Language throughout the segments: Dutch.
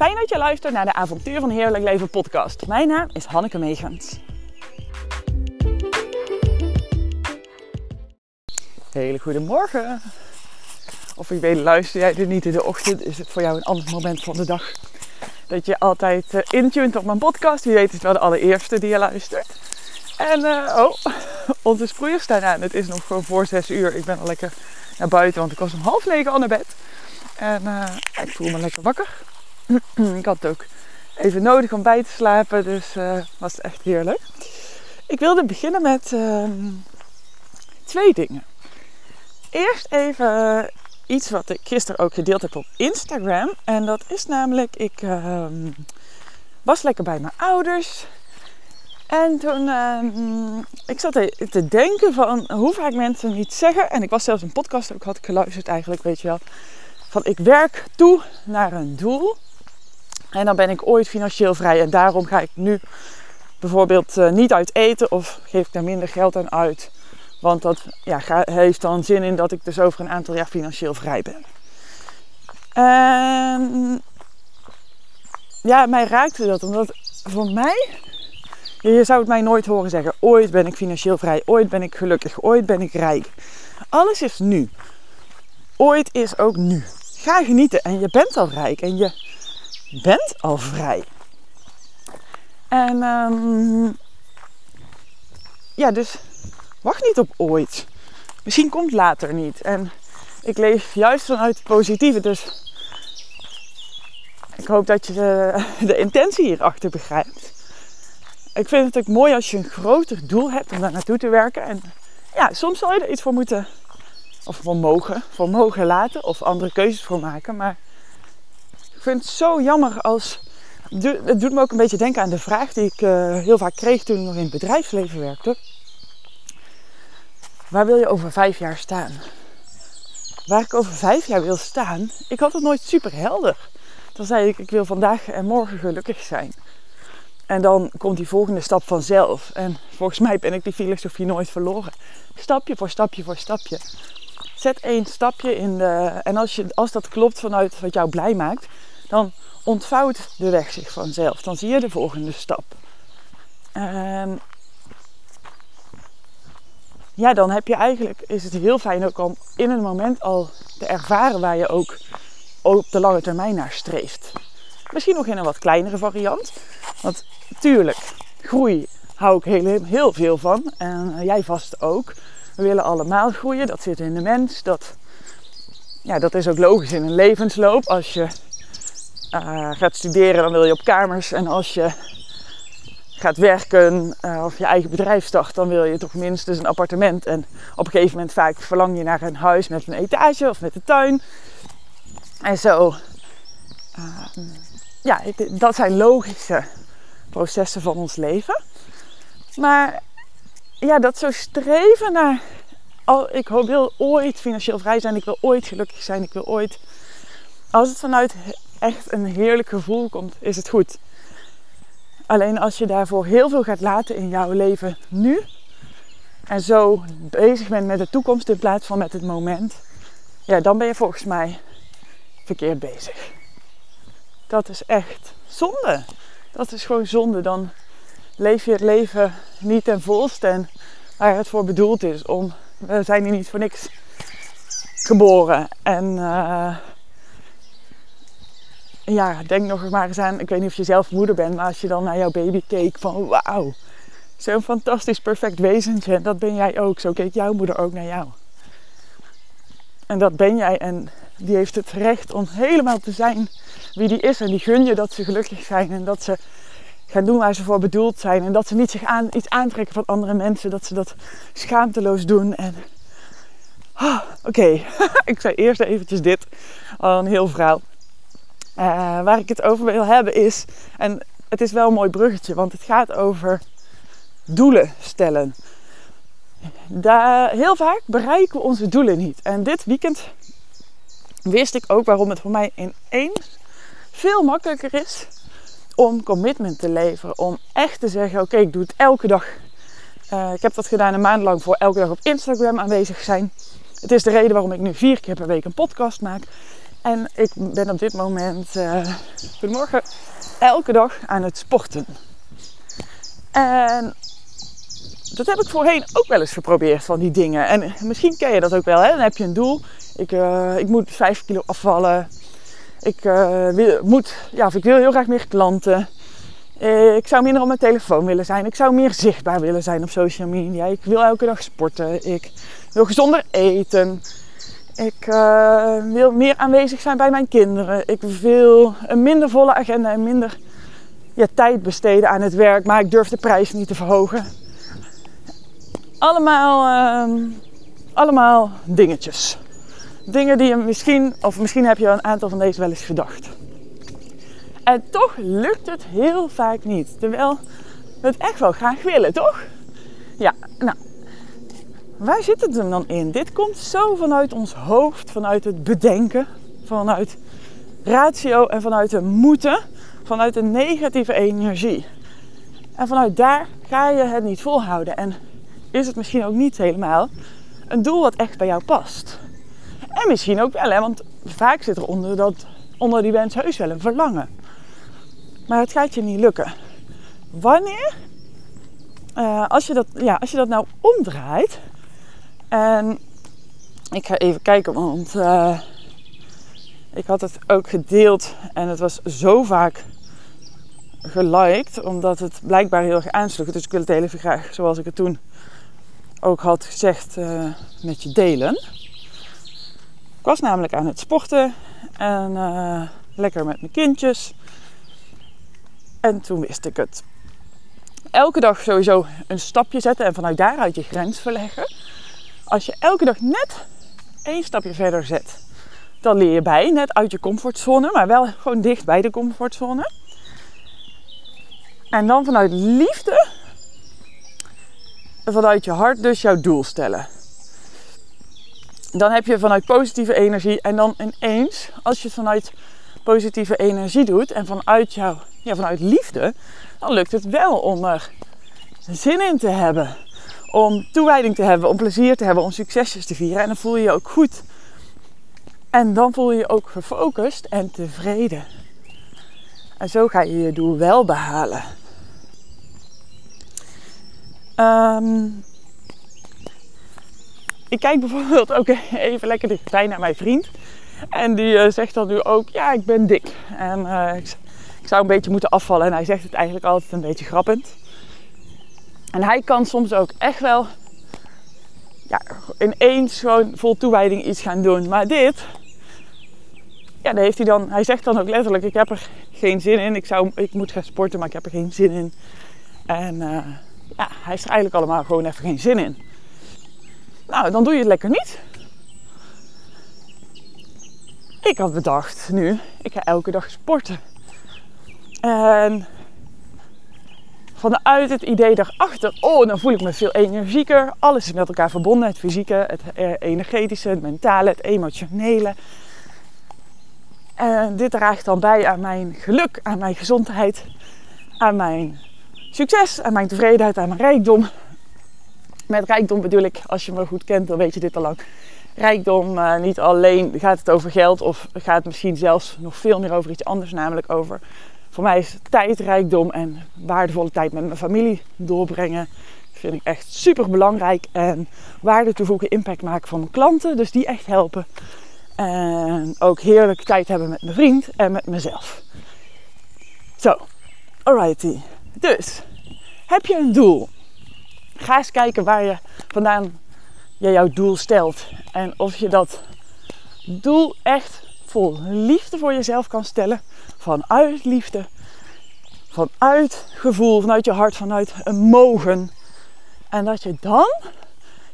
Fijn dat je luistert naar de Avontuur van Heerlijk Leven podcast. Mijn naam is Hanneke Meegens. Hele goede morgen. Of wie weet luister jij er niet in de ochtend, is het voor jou een ander moment van de dag. Dat je altijd uh, intuned op mijn podcast. Wie weet is het wel de allereerste die je luistert. En uh, oh, onze sproeiers staan aan. Het is nog gewoon voor zes uur. Ik ben al lekker naar buiten, want ik was om half negen al naar bed. En uh, ik voel me lekker wakker. ik had het ook even nodig om bij te slapen, dus uh, was echt heerlijk. Ik wilde beginnen met uh, twee dingen. Eerst even iets wat ik gisteren ook gedeeld heb op Instagram. En dat is namelijk, ik ehm, was lekker bij mijn ouders. En toen, uh, ik zat te denken van hoe vaak mensen niet zeggen. En ik was zelfs een podcast ook had ik geluisterd eigenlijk, weet je wel. Van ik werk toe naar een doel. En dan ben ik ooit financieel vrij. En daarom ga ik nu bijvoorbeeld uh, niet uit eten of geef ik daar minder geld aan uit. Want dat ja, heeft dan zin in dat ik dus over een aantal jaar financieel vrij ben. En ja, mij raakte dat omdat voor mij, je zou het mij nooit horen zeggen, ooit ben ik financieel vrij, ooit ben ik gelukkig, ooit ben ik rijk. Alles is nu. Ooit is ook nu. Ga genieten en je bent al rijk en je bent al vrij. En um, ja, dus wacht niet op ooit. Misschien komt later niet. En ik leef juist vanuit het positieve. Dus ik hoop dat je de, de intentie hierachter begrijpt. Ik vind het ook mooi als je een groter doel hebt om daar naartoe te werken. En ja, soms zal je er iets voor moeten, of voor mogen, voor mogen laten of andere keuzes voor maken. Maar ik vind het zo jammer als. Het doet me ook een beetje denken aan de vraag die ik uh, heel vaak kreeg toen ik nog in het bedrijfsleven werkte. Waar wil je over vijf jaar staan? Waar ik over vijf jaar wil staan, ik had het nooit super helder. Dan zei ik, ik wil vandaag en morgen gelukkig zijn. En dan komt die volgende stap vanzelf. En volgens mij ben ik die filosofie nooit verloren. Stapje voor stapje voor stapje. Zet één stapje in de. En als, je, als dat klopt vanuit wat jou blij maakt, dan ontvouwt de weg zich vanzelf. Dan zie je de volgende stap. En ja, dan heb je eigenlijk, is het heel fijn ook om in een moment al te ervaren waar je ook op de lange termijn naar streeft. Misschien nog in een wat kleinere variant. Want tuurlijk, groei hou ik heel, heel veel van. En jij vast ook. We willen allemaal groeien, dat zit in de mens. Dat, ja, dat is ook logisch in een levensloop. Als je uh, gaat studeren, dan wil je op kamers. En als je gaat werken uh, of je eigen bedrijf start, dan wil je toch minstens een appartement. En op een gegeven moment vaak verlang je naar een huis met een etage of met een tuin. En zo. Uh, ja, dat zijn logische processen van ons leven. Maar ja, dat zo streven naar. Oh, ik wil ooit financieel vrij zijn, ik wil ooit gelukkig zijn, ik wil ooit. Als het vanuit echt een heerlijk gevoel komt, is het goed. Alleen als je daarvoor heel veel gaat laten in jouw leven nu. En zo bezig bent met de toekomst in plaats van met het moment. Ja, dan ben je volgens mij verkeerd bezig. Dat is echt zonde. Dat is gewoon zonde. Dan leef je het leven niet ten volste en waar het voor bedoeld is. Om, we zijn hier niet voor niks geboren. En uh, ja, denk nog maar eens aan, ik weet niet of je zelf moeder bent, maar als je dan naar jouw baby keek van wauw, zo'n fantastisch perfect wezentje, dat ben jij ook. Zo keek jouw moeder ook naar jou. En dat ben jij en die heeft het recht om helemaal te zijn wie die is. En die gun je dat ze gelukkig zijn en dat ze gaan doen waar ze voor bedoeld zijn. En dat ze niet zich aan, iets aantrekken van andere mensen, dat ze dat schaamteloos doen. En oh, oké, ik zei eerst eventjes dit, al een heel verhaal. Uh, waar ik het over wil hebben is, en het is wel een mooi bruggetje, want het gaat over doelen stellen. Heel vaak bereiken we onze doelen niet. En dit weekend wist ik ook waarom het voor mij ineens veel makkelijker is om commitment te leveren. Om echt te zeggen: Oké, ik doe het elke dag. Uh, ik heb dat gedaan een maand lang voor elke dag op Instagram aanwezig zijn. Het is de reden waarom ik nu vier keer per week een podcast maak. En ik ben op dit moment, uh, goedemorgen, elke dag aan het sporten. En dat heb ik voorheen ook wel eens geprobeerd van die dingen. En misschien ken je dat ook wel. Hè? Dan heb je een doel. Ik, uh, ik moet 5 kilo afvallen. Ik, uh, wil, moet, ja, ik wil heel graag meer klanten. Ik zou minder op mijn telefoon willen zijn. Ik zou meer zichtbaar willen zijn op social media. Ik wil elke dag sporten. Ik wil gezonder eten. Ik wil meer aanwezig zijn bij mijn kinderen. Ik wil een minder volle agenda en minder tijd besteden aan het werk. Maar ik durf de prijs niet te verhogen. Allemaal, uh, allemaal dingetjes. Dingen die je misschien, of misschien heb je een aantal van deze wel eens gedacht. En toch lukt het heel vaak niet. Terwijl we het echt wel graag willen, toch? Ja, nou. Waar zit het dan in? Dit komt zo vanuit ons hoofd, vanuit het bedenken, vanuit ratio en vanuit de moeten, vanuit de negatieve energie. En vanuit daar ga je het niet volhouden. En is het misschien ook niet helemaal een doel wat echt bij jou past. En misschien ook wel, hè, want vaak zit er onder, dat, onder die wens heus wel een verlangen. Maar het gaat je niet lukken. Wanneer? Uh, als, je dat, ja, als je dat nou omdraait. En ik ga even kijken, want uh, ik had het ook gedeeld en het was zo vaak geliked, omdat het blijkbaar heel erg aansloeg. Dus ik wil het heel even graag, zoals ik het toen ook had gezegd, uh, met je delen. Ik was namelijk aan het sporten en uh, lekker met mijn kindjes. En toen wist ik het. Elke dag sowieso een stapje zetten en vanuit daaruit je grens verleggen. Als je elke dag net één stapje verder zet, dan leer je bij, net uit je comfortzone, maar wel gewoon dicht bij de comfortzone. En dan vanuit liefde vanuit je hart dus jouw doel stellen. Dan heb je vanuit positieve energie en dan ineens, als je het vanuit positieve energie doet en vanuit jou, ja, vanuit liefde, dan lukt het wel om er zin in te hebben. Om toewijding te hebben, om plezier te hebben, om succesjes te vieren. En dan voel je je ook goed. En dan voel je je ook gefocust en tevreden. En zo ga je je doel wel behalen. Um, ik kijk bijvoorbeeld ook even lekker dichtbij naar mijn vriend. En die uh, zegt dan nu ook, ja, ik ben dik. En uh, ik, ik, zou een beetje moeten afvallen. En hij zegt het eigenlijk altijd een beetje grappend. En hij kan soms ook echt wel ja, ineens gewoon vol toewijding iets gaan doen. Maar dit, ja, heeft hij dan, hij zegt dan ook letterlijk, ik heb er geen zin in. Ik, zou, ik moet gaan sporten, maar ik heb er geen zin in. En... Uh, ja, hij heeft er eigenlijk allemaal gewoon even geen zin in. Nou, dan doe je het lekker niet. Ik had bedacht nu, ik ga elke dag sporten. En vanuit het idee daarachter, oh, dan voel ik me veel energieker. Alles is met elkaar verbonden: het fysieke, het eh, energetische, het mentale, het emotionele. En dit draagt dan bij aan mijn geluk, aan mijn gezondheid, aan mijn succes en mijn tevredenheid en mijn rijkdom. Met rijkdom bedoel ik, als je me goed kent, dan weet je dit al lang. Rijkdom, uh, niet alleen gaat het over geld of gaat het misschien zelfs nog veel meer over iets anders, namelijk over voor mij is tijdrijkdom en waardevolle tijd met mijn familie doorbrengen. Vind ik echt super belangrijk en waarde toevoegen, impact maken voor mijn klanten, dus die echt helpen. En ook heerlijk tijd hebben met mijn vriend en met mezelf. Zo, alrighty. Dus, heb je een doel? Ga eens kijken waar je vandaan je jouw doel stelt. En of je dat doel echt vol liefde voor jezelf kan stellen. Vanuit liefde. Vanuit gevoel, vanuit je hart, vanuit een mogen. En dat je dan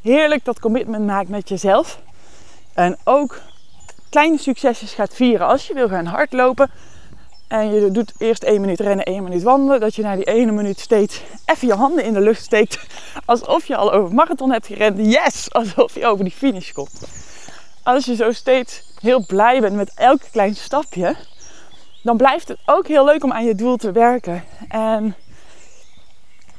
heerlijk dat commitment maakt met jezelf. En ook kleine succesjes gaat vieren. Als je wil gaan hardlopen, en je doet eerst één minuut rennen, één minuut wandelen. Dat je na die ene minuut steeds even je handen in de lucht steekt. Alsof je al over marathon hebt gerend. Yes! Alsof je over die finish komt. Als je zo steeds heel blij bent met elk klein stapje. Dan blijft het ook heel leuk om aan je doel te werken. En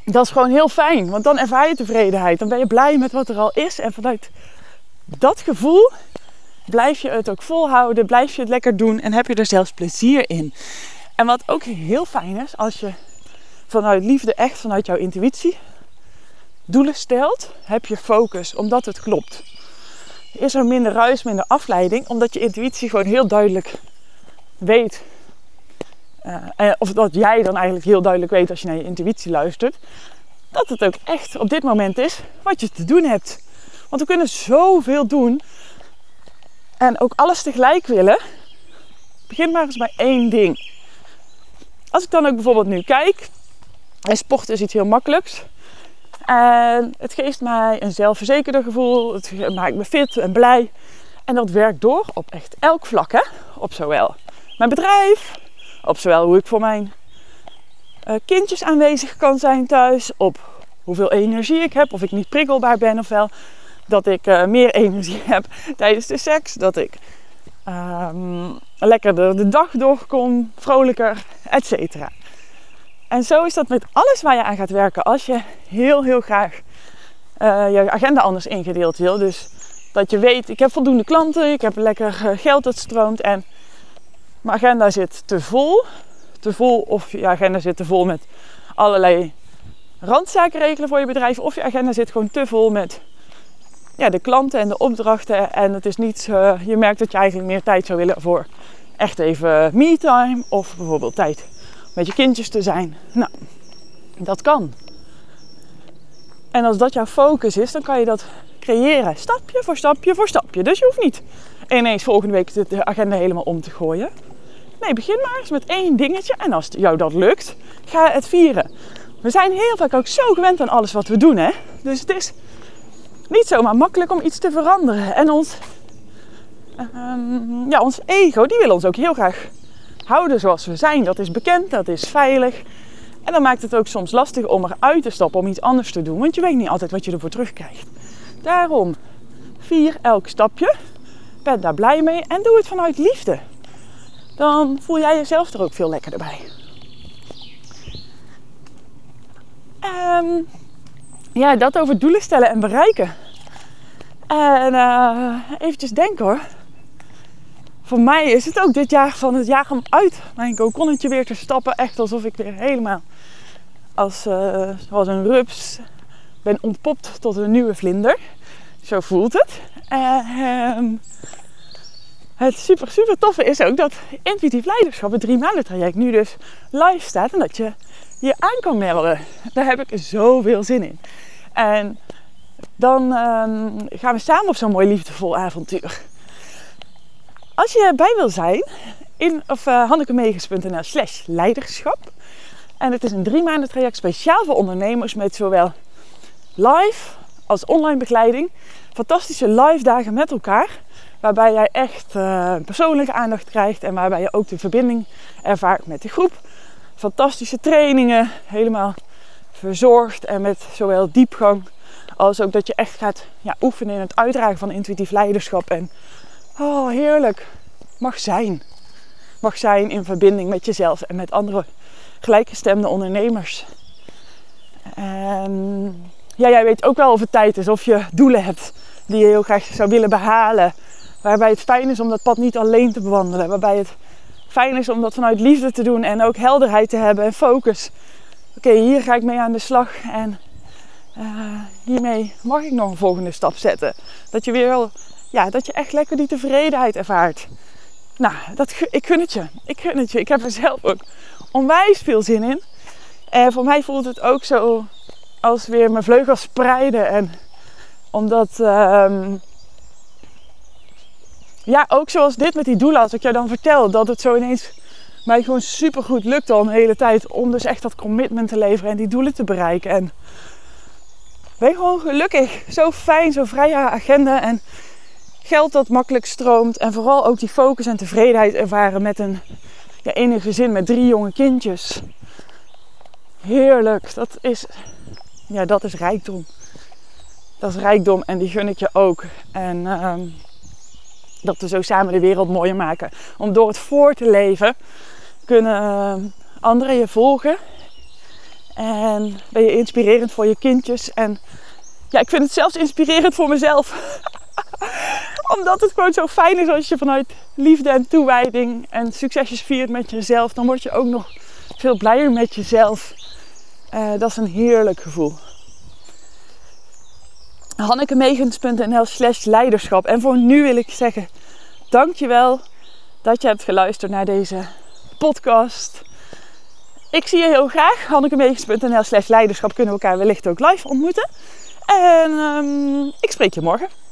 dat is gewoon heel fijn. Want dan ervaar je tevredenheid. Dan ben je blij met wat er al is. En vanuit dat gevoel blijf je het ook volhouden, blijf je het lekker doen en heb je er zelfs plezier in. En wat ook heel fijn is, als je vanuit liefde, echt vanuit jouw intuïtie, doelen stelt, heb je focus, omdat het klopt. Is er minder ruis, minder afleiding, omdat je intuïtie gewoon heel duidelijk weet. Uh, of dat jij dan eigenlijk heel duidelijk weet als je naar je intuïtie luistert. Dat het ook echt op dit moment is wat je te doen hebt. Want we kunnen zoveel doen. En ook alles tegelijk willen. Begin maar eens bij één ding. Als ik dan ook bijvoorbeeld nu kijk. En sport is iets heel makkelijks. En het geeft mij een zelfverzekerder gevoel. Het maakt me fit en blij. En dat werkt door op echt elk vlak. Hè? Op zowel mijn bedrijf, op zowel hoe ik voor mijn uh, kindjes aanwezig kan zijn thuis, op hoeveel energie ik heb, of ik niet prikkelbaar ben of wel. Dat ik uh, meer energie heb tijdens de seks, dat ik um, lekkerder de dag doorkom, vrolijker, etc. En zo is dat met alles waar je aan gaat werken. Als je heel, heel graag uh, je agenda anders ingedeeld wil. Dus dat je weet, ik heb voldoende klanten, ik heb lekker geld dat stroomt en mijn agenda zit te vol. Te vol of je agenda zit te vol met allerlei randzaken regelen voor je bedrijf. Of je agenda zit gewoon te vol met ja, de klanten en de opdrachten. En het is niet, uh, je merkt dat je eigenlijk meer tijd zou willen voor echt even me-time. Of bijvoorbeeld tijd met je kindjes te zijn. Nou, dat kan. En als dat jouw focus is, dan kan je dat creëren. Stapje voor stapje voor stapje. Dus je hoeft niet ineens volgende week de agenda helemaal om te gooien. Nee, begin maar eens met één dingetje. En als jou dat lukt, ga het vieren. We zijn heel vaak ook zo gewend aan alles wat we doen. Hè? Dus het is niet zomaar makkelijk om iets te veranderen. En ons, um, ja, ons ego, die wil ons ook heel graag houden zoals we zijn. Dat is bekend, dat is veilig. En dan maakt het ook soms lastig om eruit te stappen, om iets anders te doen. Want je weet niet altijd wat je ervoor terugkrijgt. Daarom, vier elk stapje. Ben daar blij mee en doe het vanuit liefde dan voel jij jezelf er ook veel lekkerder bij. Um, ja, dat over doelen stellen en bereiken. En uh, eventjes denken hoor. Voor mij is het ook dit jaar van het jaar om uit mijn kokonnetje weer te stappen. Echt alsof ik weer helemaal als, uh, zoals een rups ben ontpopt tot een nieuwe vlinder. Zo voelt het. Uh, het super, super toffe is ook dat intuïtief leiderschap, het drie maanden traject, nu dus live staat en dat je je aan kan melden. Daar heb ik zoveel zin in. En dan um, gaan we samen op zo'n mooi liefdevol avontuur. Als je erbij wil zijn, in of uh, hannekemegens.nl slash leiderschap. En het is een drie maanden traject speciaal voor ondernemers met zowel live als online begeleiding. Fantastische live dagen met elkaar. Waarbij jij echt uh, persoonlijke aandacht krijgt en waarbij je ook de verbinding ervaart met de groep. Fantastische trainingen, helemaal verzorgd en met zowel diepgang als ook dat je echt gaat ja, oefenen in het uitdragen van intuïtief leiderschap. En oh, heerlijk, mag zijn. Mag zijn in verbinding met jezelf en met andere gelijkgestemde ondernemers. En ja, jij weet ook wel of het tijd is of je doelen hebt die je heel graag zou willen behalen. Waarbij het fijn is om dat pad niet alleen te bewandelen. Waarbij het fijn is om dat vanuit liefde te doen en ook helderheid te hebben en focus. Oké, hier ga ik mee aan de slag en uh, hiermee mag ik nog een volgende stap zetten. Dat je weer wel, ja, dat je echt lekker die tevredenheid ervaart. Nou, dat, ik gun het je. Ik gun het je. Ik heb er zelf ook onwijs veel zin in. En voor mij voelt het ook zo als weer mijn vleugels spreiden. En omdat uh, ja, ook zoals dit met die doula, als ik jou dan vertel dat het zo ineens mij gewoon super goed lukt al een hele tijd om dus echt dat commitment te leveren en die doelen te bereiken. En ben gewoon gelukkig, zo fijn, zo vrije agenda en geld dat makkelijk stroomt en vooral ook die focus en tevredenheid ervaren met een ja, gezin met drie jonge kindjes. Heerlijk, dat is, ja, dat is rijkdom. Dat is rijkdom en die gun ik je ook. En uh, dat we zo samen de wereld mooier maken. Om door het voor te leven kunnen eh, anderen je volgen. En ben je inspirerend voor je kindjes. En ja, ik vind het zelfs inspirerend voor mezelf. Omdat het gewoon zo fijn is als je vanuit liefde en toewijding en succesjes viert met jezelf. Dan word je ook nog veel blijer met jezelf. Uh, dat is een heerlijk gevoel. Hannekemegens.nl slash leiderschap. En voor nu wil ik zeggen, dankjewel dat je hebt geluisterd naar deze podcast. Ik zie je heel graag. Hannekemegens.nl slash leiderschap kunnen we elkaar wellicht ook live ontmoeten. En um, ik spreek je morgen.